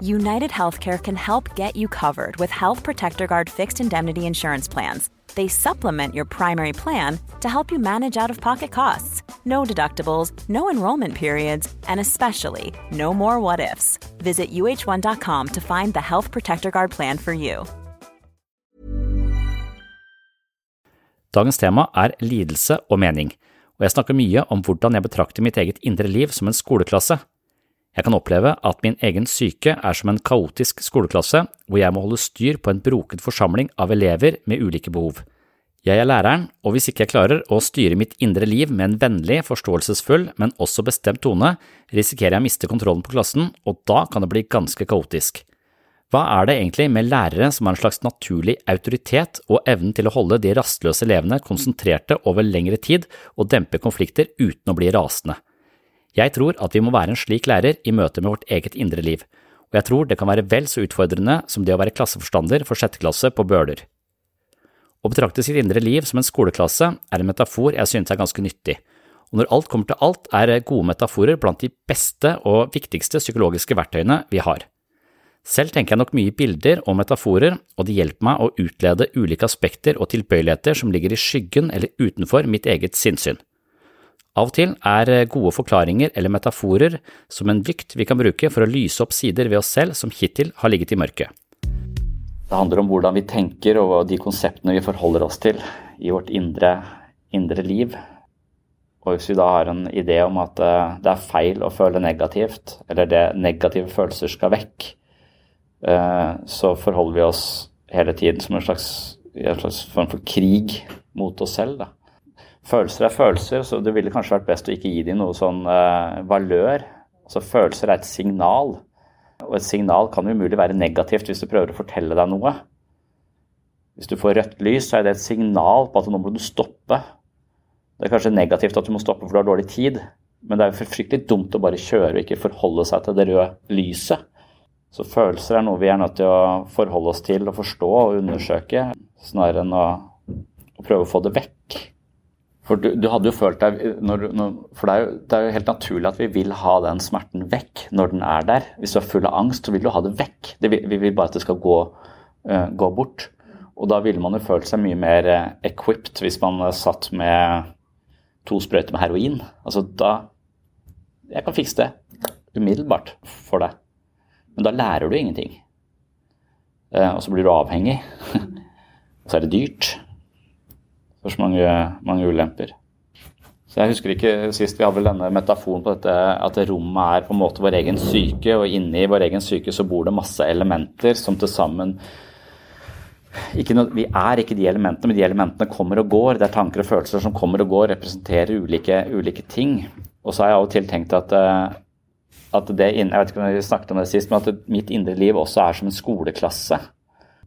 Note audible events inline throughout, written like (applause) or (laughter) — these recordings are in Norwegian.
United Healthcare can help get you covered with Health Protector Guard fixed indemnity insurance plans. They supplement your primary plan to help you manage out of pocket costs. No deductibles, no enrollment periods, and especially no more what ifs. Visit uh1.com to find the Health Protector Guard plan for you. Dagens tema er lidelse og mening, og jeg snakker mye om hvordan jeg betrakter mitt eget indre liv som en skoleklasse. Jeg kan oppleve at min egen syke er som en kaotisk skoleklasse hvor jeg må holde styr på en broket forsamling av elever med ulike behov. Jeg er læreren, og hvis ikke jeg klarer å styre mitt indre liv med en vennlig, forståelsesfull, men også bestemt tone, risikerer jeg å miste kontrollen på klassen, og da kan det bli ganske kaotisk. Hva er det egentlig med lærere som har en slags naturlig autoritet og evnen til å holde de rastløse elevene konsentrerte over lengre tid og dempe konflikter uten å bli rasende? Jeg tror at vi må være en slik lærer i møte med vårt eget indre liv, og jeg tror det kan være vel så utfordrende som det å være klasseforstander for sjette klasse på Bøler. Å betrakte sitt indre liv som en skoleklasse er en metafor jeg synes er ganske nyttig, og når alt kommer til alt er gode metaforer blant de beste og viktigste psykologiske verktøyene vi har. Selv tenker jeg nok mye bilder og metaforer, og det hjelper meg å utlede ulike aspekter og tilbøyeligheter som ligger i skyggen eller utenfor mitt eget sinnssyn. Av og til er gode forklaringer eller metaforer som en lykt vi kan bruke for å lyse opp sider ved oss selv som hittil har ligget i mørket. Det handler om hvordan vi tenker og de konseptene vi forholder oss til i vårt indre, indre liv. Og hvis vi da har en idé om at eh, det er feil å føle negativt, eller det negative følelser skal vekk, eh, så forholder vi oss hele tiden som en slags, en slags form for krig mot oss selv. Da. Følelser er følelser, så det ville kanskje vært best å ikke gi dem noe sånn uh, valør. Altså Følelser er et signal. Og et signal kan umulig være negativt hvis du prøver å fortelle deg noe. Hvis du får rødt lys, så er det et signal på at nå må du stoppe. Det er kanskje negativt at du må stoppe for du har dårlig tid, men det er fryktelig dumt å bare kjøre og ikke forholde seg til det røde lyset. Så følelser er noe vi er nødt til å forholde oss til og forstå og undersøke, snarere enn å prøve å få det vekk. For du, du, hadde jo følt deg når, når, For det er, jo, det er, jo, helt naturlig at vi vil ha den smerten vekk når den er der. Hvis du er full av angst, så vil du ha det vekk. Det, vi vil bare at det skal gå, uh, gå, bort. Og da ville man jo følt seg mye mer uh, equipped hvis man uh, satt med to sprøyter med heroin. Altså da Jeg kan fikse det umiddelbart for deg. Men da lærer du ingenting. og så blir du avhengig. (laughs) og så er det dyrt. Det er så mange, mange ulemper. Så Jeg husker ikke sist vi hadde vel denne metaforen på dette at rommet er på en måte vår egen syke, og inni vår egen syke så bor det masse elementer som til sammen Vi er ikke de elementene, men de elementene kommer og går. Det er tanker og følelser som kommer og går, representerer ulike, ulike ting. Og så har jeg av og til tenkt at, eh, at det Jeg vet ikke om vi snakket om det sist, men at mitt indre liv også er som en skoleklasse.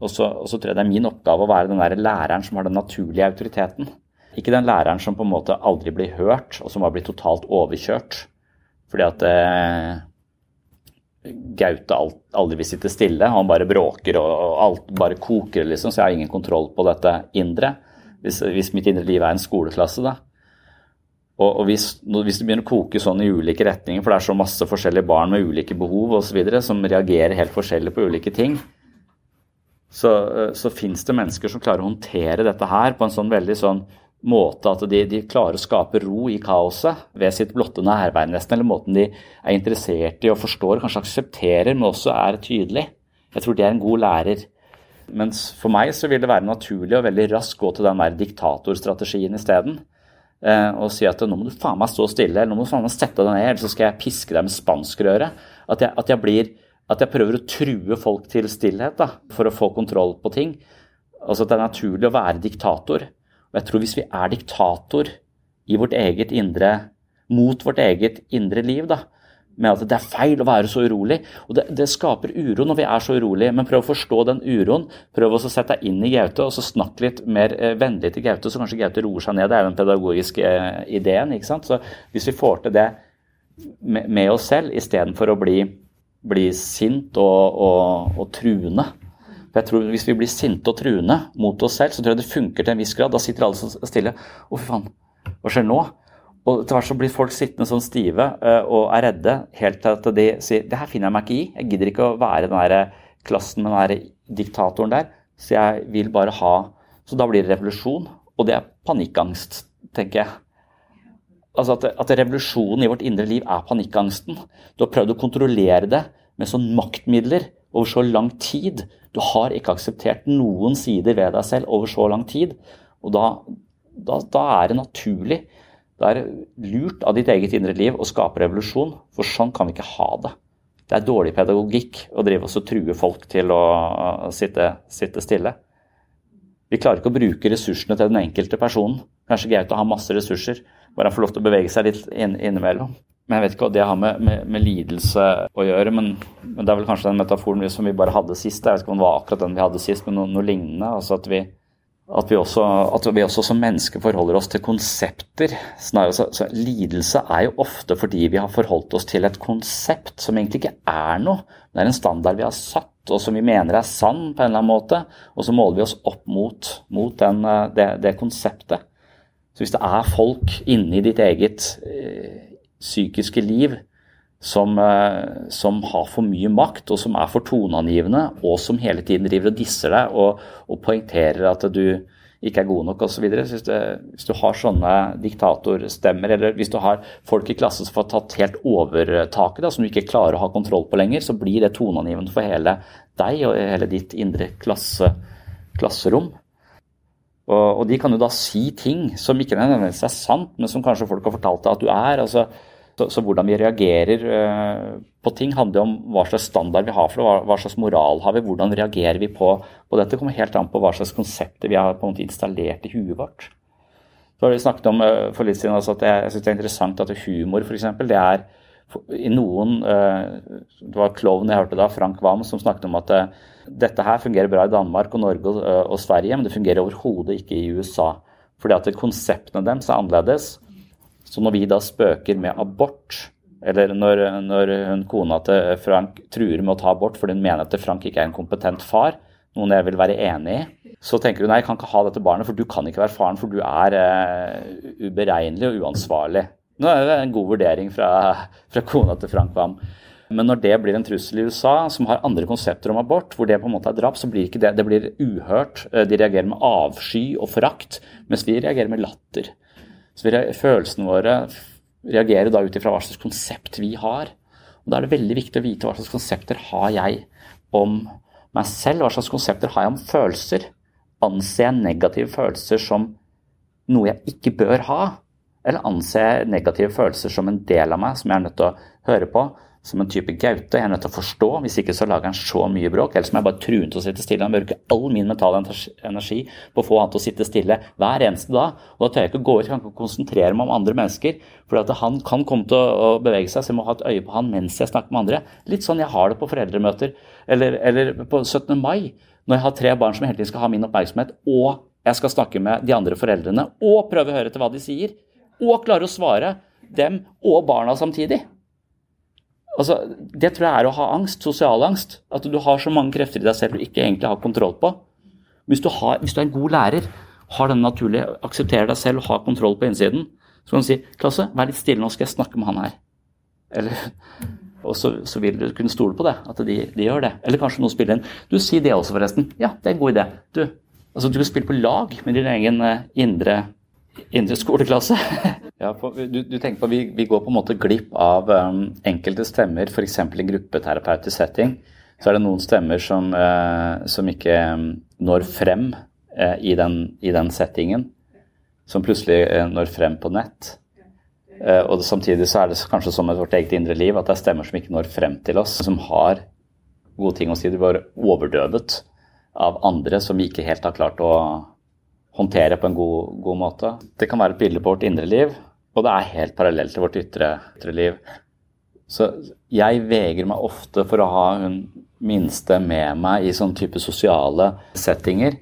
Og så, og så, tror jeg det er min oppgave å være den der læreren som har den naturlige autoriteten. Ikke den læreren som på en måte aldri blir hørt, og som har blitt totalt overkjørt. Fordi at eh, Gaute aldri vil sitte stille. Han bare bråker og, og alt bare koker, liksom. Så jeg har ingen kontroll på dette indre. Hvis, hvis mitt indre liv er en skoleklasse, da. Og, og hvis, hvis, det begynner å koke sånn i ulike retninger, for det er så masse forskjellige barn med ulike behov osv. som reagerer helt forskjellig på ulike ting, så, så fins det mennesker som klarer å håndtere dette her på en sånn veldig sånn måte at de, de, klarer å skape ro i kaoset ved sitt blotte nærvær, nesten. Eller måten de er interessert i og forstår, kanskje aksepterer, men også er tydelig. Jeg tror det er en god lærer. Mens for meg så vil det være naturlig å veldig raskt gå til den der diktatorstrategien isteden. Eh, og si at nå må du faen meg stå stille, eller nå må du faen meg sette deg ned, eller så skal jeg piske deg med spanskrøret. At jeg, at jeg blir at jeg prøver å true folk til stillhet da, for å få kontroll på ting. Altså at det er naturlig å være diktator. Og jeg tror hvis vi er diktator i vårt eget indre, mot vårt eget indre liv, da, med at det er feil å være så urolig. Og det, det skaper uro når vi er så urolige, men prøv å forstå den uroen. Prøv å sette deg inn i Gaute og så snakk litt mer eh, vennlig til Gaute, så kanskje Gaute roer seg ned. Det er den pedagogiske eh, ideen. ikke sant? Så hvis vi får til det med, med oss selv istedenfor å bli, bli sint og, og, og truende for jeg tror Hvis vi blir sinte og truende mot oss selv, så tror jeg det funker til en viss grad. Da sitter alle så stille. Å, fy faen, hva skjer nå? Og etter hvert så blir folk sittende sånn stive uh, og er redde helt til at de sier det her finner jeg meg ikke i. Jeg gidder ikke å være den der klassen med den der diktatoren der. Så jeg vil bare ha Så da blir det revolusjon. Og det er panikkangst, tenker jeg. Altså at, at revolusjonen i vårt indre liv er panikkangsten. Du har prøvd å kontrollere det med sånn maktmidler over så lang tid. Du har ikke akseptert noen sider ved deg selv over så lang tid. Og da, da, da er det naturlig, det er lurt av ditt eget indre liv å skape revolusjon, for sånn kan vi ikke ha det. Det er dårlig pedagogikk å drive oss og true folk til å sitte, sitte, stille. Vi klarer ikke å bruke ressursene til den enkelte personen. Kanskje Gaute har masse ressurser, bare han får lov til å bevege seg litt inn, innimellom. Men jeg vet ikke hva det har med, med, med lidelse å gjøre. Men, men, det er vel kanskje den metaforen som vi bare hadde sist. Jeg vet ikke om det var akkurat den vi hadde sist, men noe, noe lignende. altså at vi, at vi, også, at vi også som mennesker forholder oss til konsepter. Snarere, så, så lidelse er jo ofte fordi vi har forholdt oss til et konsept som egentlig ikke er noe. Det er en standard vi har satt, og som vi mener er sann på en eller annen måte. Og så måler vi oss opp mot, mot den, eh, det, det, konseptet. Så hvis det er folk inni ditt eget eh, psykiske liv som, eh, som, har for mye makt, og som er for toneangivende, og som hele tiden driver og disser deg og, og poengterer at du ikke er god nok osv. Hvis, hvis du har sånne diktatorstemmer, eller hvis du har folk i klassen som får tatt helt overtaket, da, som du ikke klarer å ha kontroll på lenger, så blir det toneangivende for hele deg og hele ditt indre klasse, klasserom. Og, og, de kan jo da si ting som ikke nødvendigvis er sant, men som kanskje folk har fortalt deg at du er. altså så, så, hvordan vi reagerer uh, på ting, handler om hva slags standard vi har for det, hva, hva slags moral har vi, hvordan reagerer vi på, på dette. kommer helt an på hva slags konsepter vi har på en måte installert i huet vårt. Så har vi snakket om uh, for litt siden altså, at jeg, jeg synes det er interessant at humor f.eks. det er i noen uh, Det var klovn jeg hørte da, Frank Wam, som snakket om at dette her fungerer bra i Danmark og Norge og, og Sverige, men det fungerer overhodet ikke i USA. Fordi at konseptene deres er annerledes. Så når vi da spøker med abort, eller når, når hun kona til Frank truer med å ta abort fordi hun mener at Frank ikke er en kompetent far, noen jeg vil være enig i, så tenker hun nei, jeg kan ikke ha dette barnet, for du kan ikke være faren, for du er uh, uberegnelig og uansvarlig. Nå er det en god vurdering fra, fra kona til Frank Wam. Men når det blir en trussel i USA, som har andre konsepter om abort, hvor det på en måte er drap, så blir ikke det, det blir uhørt. Eh, de reagerer med avsky og forakt, mens vi reagerer med latter. Så følelsene våre reagerer da ut ifra hva slags konsept vi har. Og Da er det veldig viktig å vite hva slags konsepter har jeg om meg selv. Hva slags konsepter har jeg om følelser? Anser jeg negative følelser som noe jeg ikke bør ha? Eller anser jeg negative følelser som en del av meg som jeg er nødt til å høre på? som en type Gaute. Jeg er nødt til å forstå, hvis ikke så lager han så mye bråk. Ellers må jeg bare true til å sitte stille. Han bruker all min mentale energi på å få han til å sitte stille hver eneste dag. Og da tør jeg ikke gå ut, jeg kan ikke konsentrere meg om andre mennesker. For han kan komme til å bevege seg, så jeg må ha et øye på han mens jeg snakker med andre. Litt sånn jeg har det på foreldremøter. Eller, eller på 17. mai, når jeg har tre barn som hele tiden skal ha min oppmerksomhet, og jeg skal snakke med de andre foreldrene, og prøve å høre etter hva de sier, og klare å svare dem og barna samtidig. Altså, det tror jeg er å ha angst, sosial angst. At du har så mange krefter i deg selv du ikke egentlig har kontroll på. Hvis du, har, hvis du er en god lærer, har den naturlige, aksepterer deg selv og har kontroll på innsiden, så kan du si 'Klasse, vær litt stille, nå skal jeg snakke med han her'. Eller Og så, så, vil du kunne stole på det, at de, de, gjør det. Eller kanskje noen spiller inn. Du, si det også, forresten. Ja, det er en god idé. Du, altså, du kan spille på lag med din egen uh, indre, indre, skoleklasse. (laughs) ja, du, du, tenker på vi, vi, går på en måte glipp av um, enkelte stemmer, f.eks. i gruppeterapeutisk setting. Så er det noen stemmer som, uh, som ikke um, når frem uh, i, den, i, den, settingen. Som plutselig når frem på nett. Og samtidig så er det kanskje som med vårt eget indre liv at det er stemmer som ikke når frem til oss, som har gode ting å si. De var overdøvet av andre som vi ikke helt har klart å håndtere på en god, god måte. Det kan være et bilde på vårt indre liv, og det er helt parallelt til vårt ytre, ytre liv. Så jeg vegrer meg ofte for å ha hun minste med meg i sånne type sosiale settinger.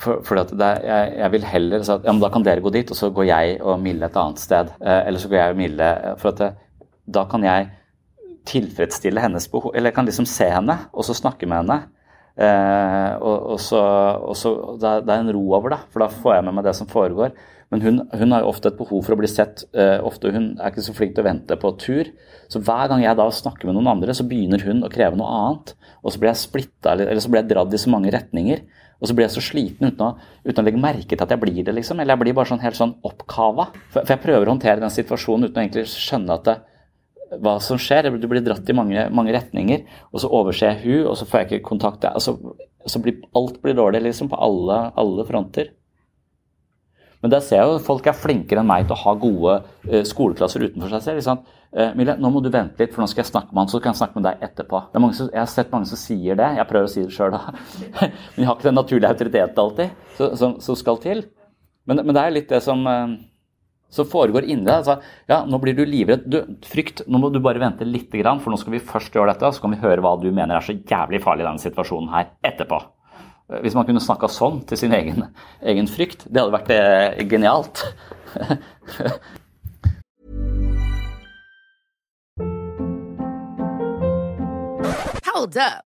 For, for er, jeg, jeg, vil heller si at ja, men da kan dere gå dit, og så går jeg og Mille et annet sted. Eh, eller så går jeg og Mille For at det, da kan jeg tilfredsstille hennes behov Eller jeg kan liksom se henne, og så snakke med henne. Eh, og, og, så, og så det, er, det, er, en ro over det, for da får jeg med meg det som foregår. Men hun, hun har jo ofte et behov for å bli sett. Eh, ofte Hun er ikke så flink til å vente på tur. Så hver gang jeg da snakker med noen andre, så begynner hun å kreve noe annet. Og så blir jeg splitta, eller, eller så blir jeg dratt i så mange retninger. Og så blir jeg så sliten uten å, uten å legge merke til at jeg blir det, liksom. Eller jeg blir bare sånn helt sånn oppkava. For, for jeg prøver å håndtere den situasjonen uten å egentlig skjønne at det, hva som skjer. Du blir dratt i mange, mange, retninger, og så overser jeg hun, og så får jeg ikke kontakt. Altså, så blir, alt blir dårlig, liksom, på alle, alle fronter. Men der ser jeg jo folk er flinkere enn meg til å ha gode uh, skoleklasser utenfor seg selv. Liksom. Uh, Mille, nå må du vente litt, for nå skal jeg snakke med han, så kan jeg snakke med deg etterpå. Som, jeg har sett mange som sier det. Jeg prøver å si det sjøl, da. (laughs) men jeg har ikke den naturlige autoriteten alltid som, som, skal til. Men, men, det er litt det som uh, som foregår inni deg. Altså, ja, nå blir du livredd. Du, frykt, nå må du bare vente litt, for nå skal vi først gjøre dette, så kan vi høre hva du mener er så jævlig farlig i denne situasjonen her etterpå. Hvis man kunne snakka sånn til sin egen, egen frykt, det hadde vært eh, genialt. Hold up.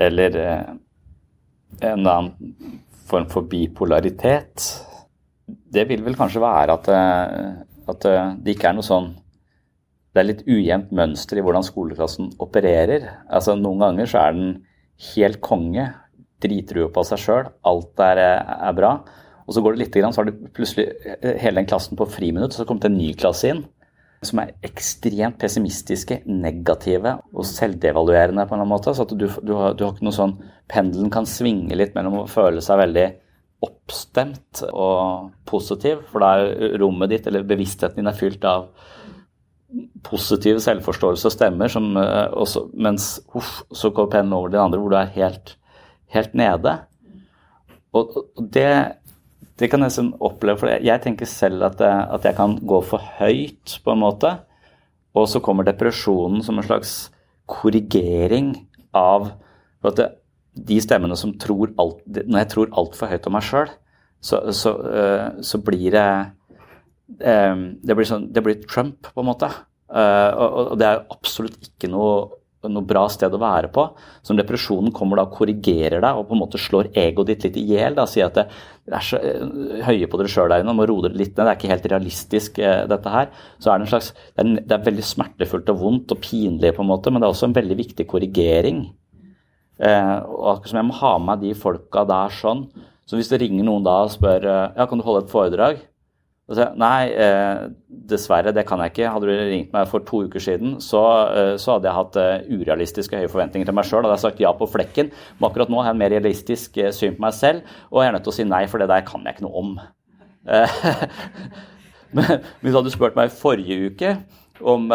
eller eh, en annen form for bipolaritet. Det vil vel kanskje være at, eh, at eh, det ikke er noe sånn Det er litt ujevnt mønster i hvordan skoleklassen opererer. Altså Noen ganger så er den helt konge, dritrue på seg sjøl, alt er, er, bra. Og så går det litt, så har du plutselig hele den klassen på friminutt, så har det kommet en ny klasse inn som er ekstremt pessimistiske, negative og selvdevaluerende på en eller annen måte. Så at du, du, har, du har ikke noe sånn Pendelen kan svinge litt mellom å føle seg veldig oppstemt og positiv, for da er rommet ditt, eller bevisstheten din, er fylt av positiv selvforståelse og stemmer, som, eh, også, mens uff, så går pennen over til den andre, hvor du er helt, helt nede. Og, og det det kan jeg liksom oppleve, for jeg tenker selv at jeg, at jeg, kan gå for høyt, på en måte. Og så kommer depresjonen som en slags korrigering av at det, de stemmene som tror alt Når jeg tror altfor høyt om meg sjøl, så, så, uh, så, blir det det, blir sånn, det blir Trump, på en måte. og, og det er absolutt ikke noe noe bra sted å være på. Som depresjonen kommer da og korrigerer deg og på en måte slår egoet ditt litt i hjel, sier at det, er så høye på dere sjøl der inne, må roe dere litt ned, det er ikke helt realistisk dette her. Så er det en slags det er, det er, veldig smertefullt og vondt og pinlig på en måte, men det er også en veldig viktig korrigering. Eh, og som jeg må ha med de folka der sånn. Så hvis det ringer noen da og spør eh, ja, kan du holde et foredrag, så, Nei, eh, dessverre, det kan jeg ikke. Hadde du ringt meg for to uker siden, så, eh, så hadde jeg hatt eh, urealistiske høye forventninger til meg sjøl. Hadde jeg sagt ja på flekken. Men akkurat nå har jeg en mer realistisk eh, syn på meg selv, og jeg er nødt til å si nei, for det der kan jeg ikke noe om. (laughs) men hvis du hadde spurt meg forrige uke om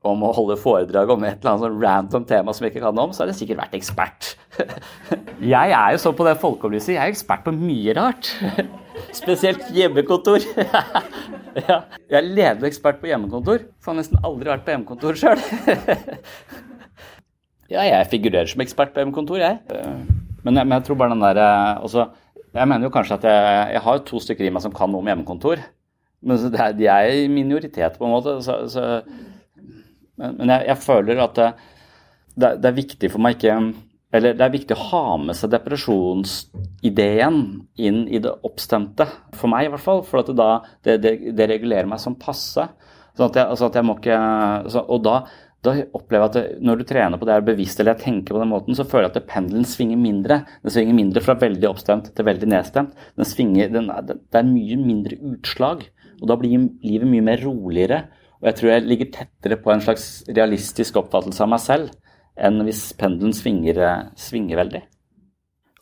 om å holde foredrag om et eller annet sånn random tema som jeg ikke kan om, så har jeg sikkert vært ekspert. (laughs) Jeg er jo sånn på det folkeopplysning, jeg er ekspert på mye rart. (laughs) Spesielt hjemmekontor. (laughs) Ja, jeg er ledende ekspert på hjemmekontor. Får nesten aldri vært på hjemmekontor sjøl. Ja, jeg figurerer som ekspert på hjemmekontor, jeg. Men jeg, men jeg tror bare den der også, Jeg mener jo kanskje at jeg, jeg har to stykker i meg som kan noe om hjemmekontor. Men de er i minoritet, på en måte. Så, så, men, jeg, jeg, føler at det, det, det er viktig for meg ikke eller det er viktig å ha med seg depresjonsideen inn i det oppstemte. For meg, i hvert fall. For da, det, det, det, regulerer meg som passe. Sånn at jeg, altså at jeg må ikke, så, og da, da, opplever jeg at det, når du trener på det her bevisst eller jeg tenker på den måten, så føler jeg at pendelen svinger mindre. Den svinger mindre fra veldig oppstemt til veldig nedstemt. Den svinger, den, det er mye mindre utslag. Og da blir livet mye mer roligere. Og jeg tror jeg ligger tettere på en slags realistisk oppfattelse av meg selv enn hvis pendelen svinger, svinger veldig.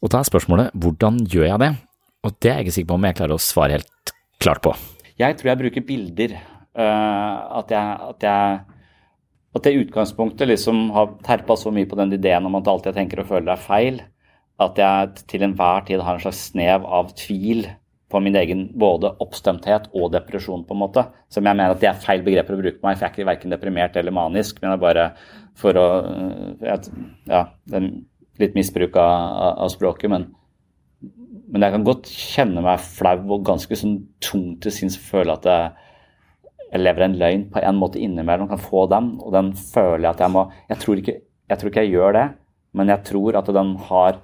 Og da er spørsmålet hvordan gjør jeg det? Og det er jeg ikke sikker på om jeg klarer å svare helt klart på. Jeg tror jeg bruker bilder. Uh, at jeg, at jeg at det utgangspunktet liksom har terpa så mye på den ideen om at alt jeg tenker og føler er feil, at jeg til enhver tid har en slags snev av tvil på min egen både oppstemthet og depresjon, på en måte. Som jeg mener at det er feil begreper å bruke på meg, for jeg er ikke verken deprimert eller manisk. Men det er bare for å Ja, det er litt misbruk av, av språket, men, men, jeg kan godt kjenne meg flau og ganske sånn tung til sinns føle at jeg, jeg, lever en løgn på en måte innimellom. Kan få den, og den føler jeg at jeg må Jeg tror ikke jeg, tror ikke jeg gjør det, men jeg tror at den har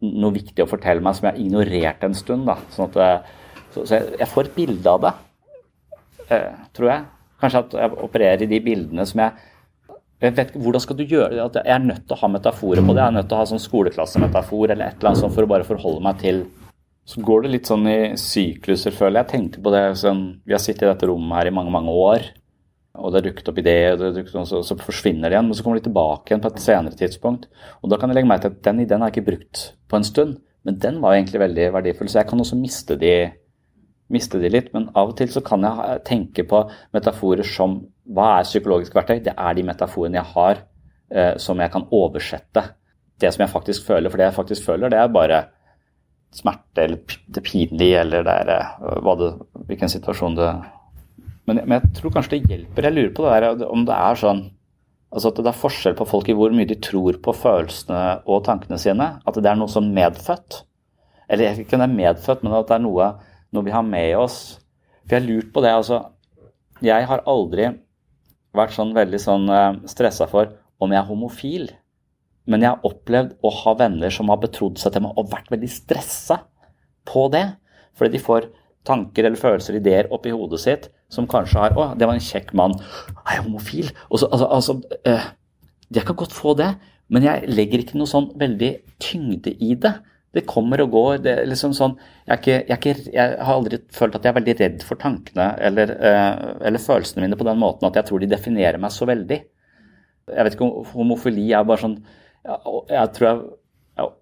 noe viktig å fortelle meg som jeg har ignorert en stund. Da. Sånn at, eh, så, så jeg, jeg, får et bilde av det, eh, tror jeg. Kanskje at jeg opererer i de bildene som jeg jeg vet ikke, Hvordan skal du gjøre det? At jeg er nødt til å ha metaforer på det. Jeg er nødt til å ha sånn skoleklassemetafor eller et eller annet sånt for å bare forholde meg til Så går det litt sånn i sykluser, føler jeg. Jeg tenkte på det sånn Vi har sittet i dette rommet her i mange, mange år. Og det har dukket opp ideer, og opp, så, så, forsvinner det igjen. Men så kommer de tilbake igjen på et senere tidspunkt. Og da kan jeg legge meg til at den ideen har jeg ikke brukt på en stund. Men den var egentlig veldig verdifull, så jeg kan også miste de, miste de litt. Men av og til så kan jeg tenke på metaforer som hva er psykologisk verktøy? Det er de metaforene jeg har eh, som jeg kan oversette det som jeg faktisk føler. For det jeg faktisk føler, det er bare smerte eller det pinlige eller det er, hva det, hvilken situasjon det men, men, jeg tror kanskje det hjelper. Jeg lurer på det der, om det er sånn altså at det er forskjell på folk i hvor mye de tror på følelsene og tankene sine. At det er noe som medfødt. Eller ikke om det er medfødt, men at det er noe, noe vi har med oss. For jeg har lurt på det. altså, Jeg har aldri vært sånn veldig sånn eh, stressa for om jeg er homofil. Men jeg har opplevd å ha venner som har betrodd seg til meg og vært veldig stressa på det. Fordi de får tanker eller følelser, ideer oppi hodet sitt som kanskje har 'Å, det var en kjekk mann. Er jeg homofil?' Så, altså, altså eh, Jeg kan godt få det, men jeg legger ikke noe sånn veldig tyngde i det. Det kommer og går. det er liksom sånn, jeg, er ikke, jeg, er ikke, jeg har aldri følt at jeg er veldig redd for tankene eller, eh, eller, følelsene mine på den måten at jeg tror de definerer meg så veldig. Jeg vet ikke om homofili er bare sånn Jeg, jeg tror jeg, har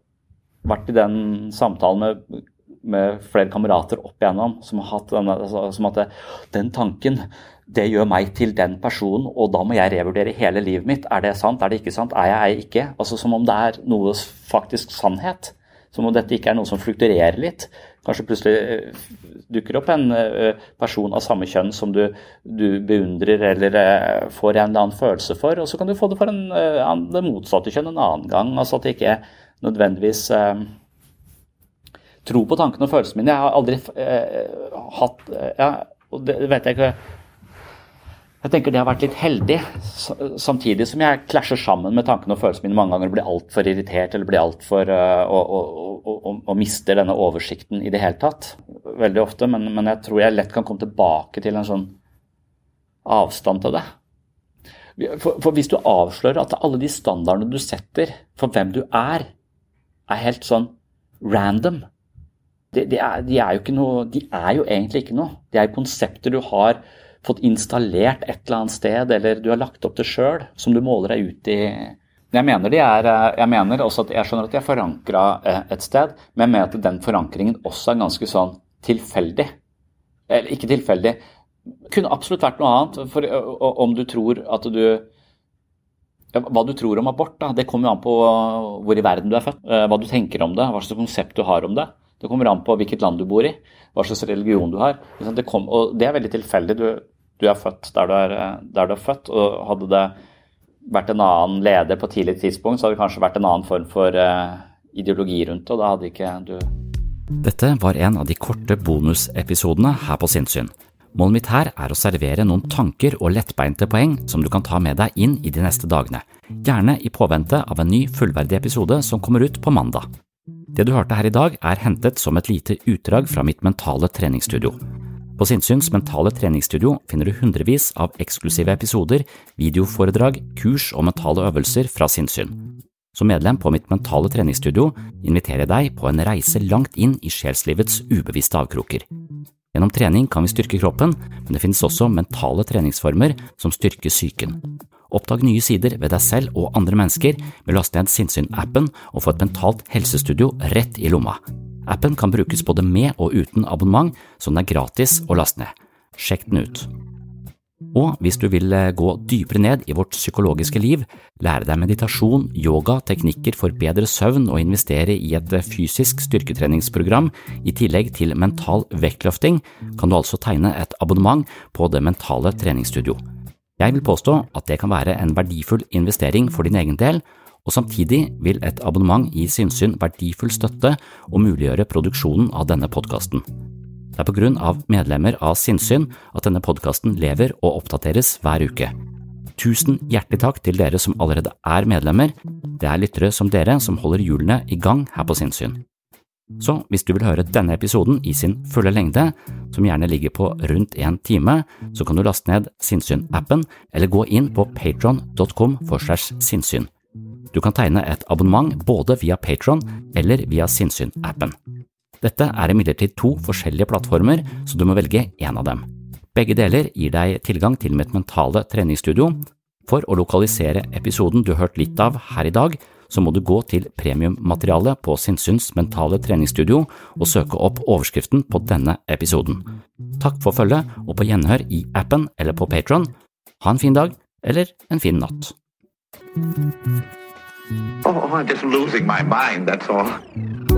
vært i den samtalen med med flere kamerater opp igjennom som har hatt denne, altså, som at det, den tanken det gjør meg til den personen, og da må jeg revurdere hele livet mitt. Er det sant, er det ikke sant, er jeg, er ikke? Altså Som om det er noe faktisk sannhet. Som om dette ikke er noe som flukturerer litt. Kanskje plutselig eh, dukker opp en eh, person av samme kjønn som du, du beundrer eller eh, får en eller annen følelse for, og så kan du få det for en, det motsatte kjønn en annen gang. Altså at det ikke nødvendigvis tro på tankene og følelsene mine. Jeg har aldri eh, hatt eh, ja, og det vet jeg ikke Jeg tenker det har vært litt heldig, samtidig som jeg klasjer sammen med tankene og følelsene mine mange ganger og blir altfor irritert eller blir altfor uh, og, og, og, og, mister denne oversikten i det hele tatt. Veldig ofte, men, men jeg tror jeg lett kan komme tilbake til en sånn avstand til det. For, for, hvis du avslører at alle de standardene du setter for hvem du er, er helt sånn random de, de, er, de, er, jo noe De er jo egentlig ikke noe. De er jo konsepter du har fått installert et eller annet sted, eller du har lagt opp det sjøl, som du måler deg ut i. Jeg mener, er, jeg mener også at jeg skjønner at de er forankra eh, et sted, men med at den forankringen også er ganske sånn tilfeldig. Eller ikke tilfeldig. Kunne absolutt vært noe annet. For om du tror at du hva du tror om abort, da, det kommer jo an på hvor i verden du er født. Eh, hva du tenker om det, hva slags konsept du har om det. Det kommer an på hvilket land du bor i, hva slags religion du har. Det, kom, og det er veldig tilfeldig. Du, du, er født der du er, der du er, født. og Hadde det vært en annen leder på tidlig tidspunkt, så hadde det kanskje vært en annen form for uh, ideologi rundt det, og da hadde ikke du Dette var en av de korte bonusepisodene her på Sinnsyn. Målet mitt her er å servere noen tanker og lettbeinte poeng som du kan ta med deg inn i de neste dagene, gjerne i påvente av en ny fullverdig episode som kommer ut på mandag. Det du hørte her i dag, er hentet som et lite utdrag fra mitt mentale treningsstudio. På Sinnsyns mentale treningsstudio finner du hundrevis av eksklusive episoder, videoforedrag, kurs og mentale øvelser fra sinnssyn. Som medlem på mitt mentale treningsstudio inviterer jeg deg på en reise langt inn i sjelslivets ubevisste avkroker. Gjennom trening kan vi styrke kroppen, men det finnes også mentale treningsformer som styrker psyken. Oppdag nye sider ved deg selv og andre mennesker med å laste ned Sinnsyn-appen og få et mentalt helsestudio rett i lomma. Appen kan brukes både med og uten abonnement, så den er gratis å laste ned. Sjekk den ut. Og hvis du vil eh, gå dypere ned i vårt psykologiske liv, lære deg meditasjon, yoga, teknikker for bedre søvn og investere i et eh, fysisk styrketreningsprogram i tillegg til mental vektløfting, kan du altså tegne et abonnement på det mentale treningsstudio. Jeg vil påstå at det kan være en verdifull investering for din egen del, og samtidig vil et abonnement gi Sinnsyn verdifull støtte og muliggjøre produksjonen av denne podkasten. Det er på grunn av medlemmer av Sinnsyn at denne podkasten lever og oppdateres hver uke. Tusen hjertelig takk til dere som allerede er medlemmer, det er lyttere som dere som holder hjulene i gang her på Sinnsyn. Så hvis du vil høre denne episoden i sin fulle lengde, som gjerne ligger på rundt en time, så kan du laste ned Sinnsyn-appen eller gå inn på patron.com for segs sinnssyn. Du kan tegne et abonnement både via Patron eller via Sinnsyn-appen. Dette er imidlertid to forskjellige plattformer, så du må velge én av dem. Begge deler gir deg tilgang til mitt mentale treningsstudio. For å lokalisere episoden du hørte litt av her i dag, så må du gå til premiummaterialet på Sinnsyns mentale treningsstudio og søke opp overskriften på denne episoden. Takk for følget, og på gjenhør i appen eller på Patron. Ha en fin dag, eller en fin natt. Oh, I'm just losing my mind, that's all.